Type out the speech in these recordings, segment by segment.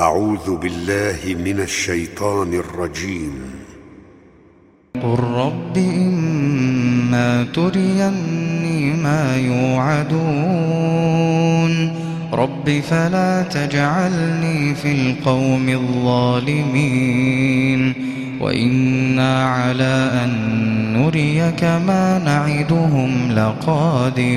أعوذ بالله من الشيطان الرجيم. قل رب إما تريني ما يوعدون. رب فلا تجعلني في القوم الظالمين. وإنا على أن نريك ما نعدهم لقادرون.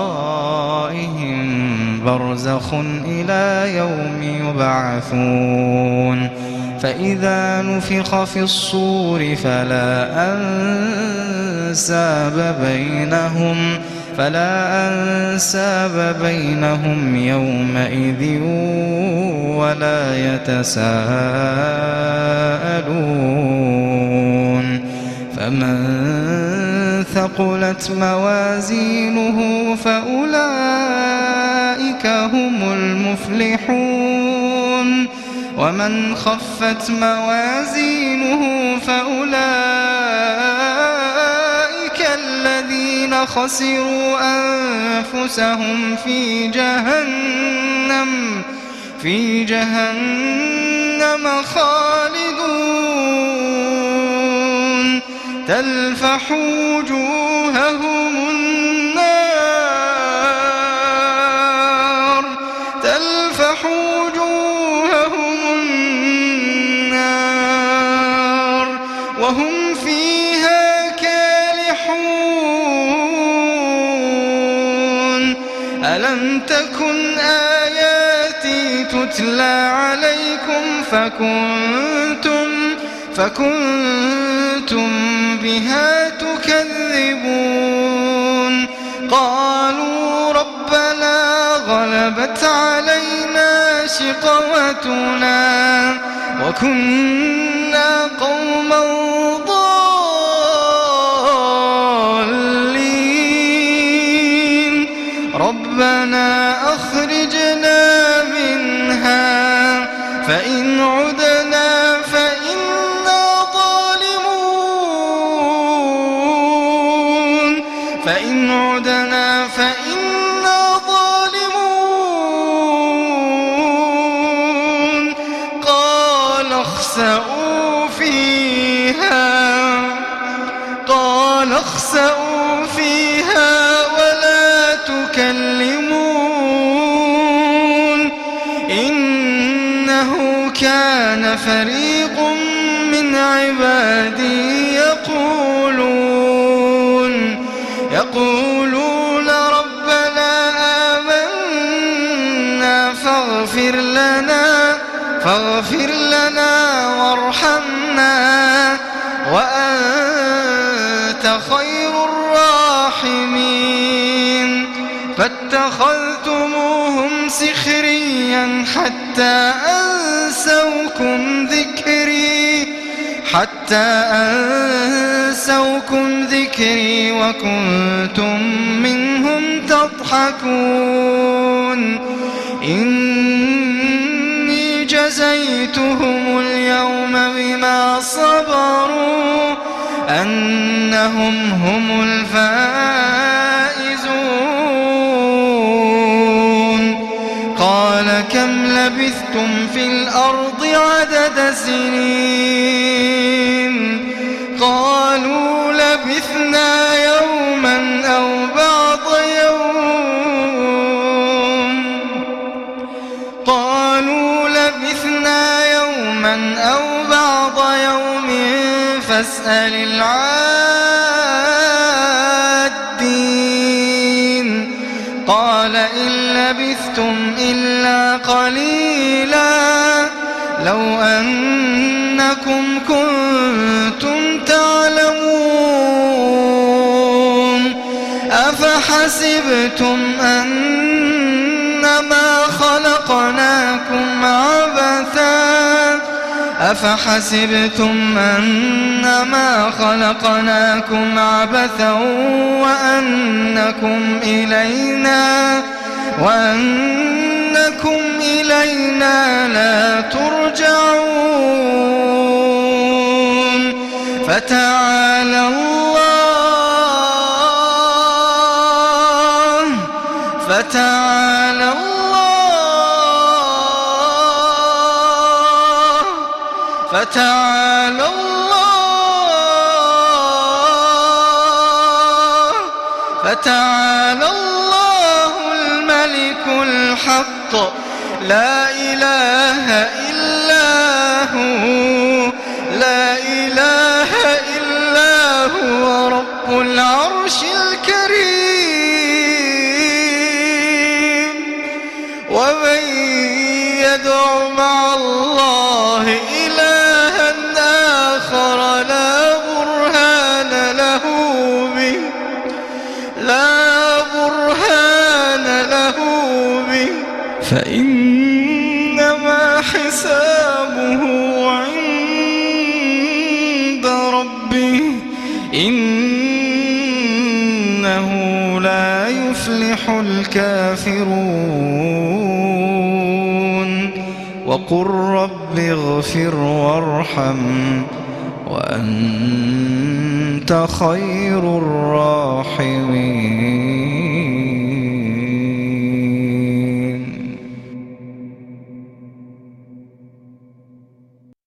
برزخ إلى يوم يبعثون فإذا نفخ في الصور فلا أنساب بينهم فلا أنساب بينهم يومئذ ولا يتساءلون فمن ثقلت موازينه فأولئك هم المفلحون. ومن خفت موازينه فأولئك الذين خسروا أنفسهم في جهنم في جهنم خالدون. تلفح وجوههم ألم تكن آياتي تتلى عليكم فكنتم فكنتم بها تكذبون؟ قالوا ربنا غلبت علينا شقوتنا وكنا ربنا أخرجنا منها. فإن عدنا فإنا ظالمون. فإن عدنا فإنا ظالمون. قال اخسئوا فيها. قال اخسئوا كان فريق من عبادي يقولون يقولون ربنا آمنا فاغفر لنا فاغفر لنا وارحمنا وأنت فاتخذتموهم سخريا حتى أنسوكم ذكري حتى أنسوكم ذكري وكنتم منهم تضحكون. إني جزيتهم اليوم بما صبروا أنهم هم الفائزون. لبثتم في الأرض عدد سنين قالوا لبثنا يوما أو بعض يوم قالوا لبثنا يوما أو بعض يوم فاسأل العادين قال إن لبثتم إلا قليلا لو أنكم كنتم تعلمون أفحسبتم أنما خلقناكم عبثا أفحسبتم أنما خلقناكم عبثا وأنكم إلينا وأنكم فتعالى الله. فتعالى الله الملك الحق. لا إله إلا هو. لا إله إلا هو رب العرش الكريم. ومن يدع مع الله فإنما حسابه عند ربه إنه لا يفلح الكافرون. وقل رب اغفر وارحم وأنت خير الراحمين.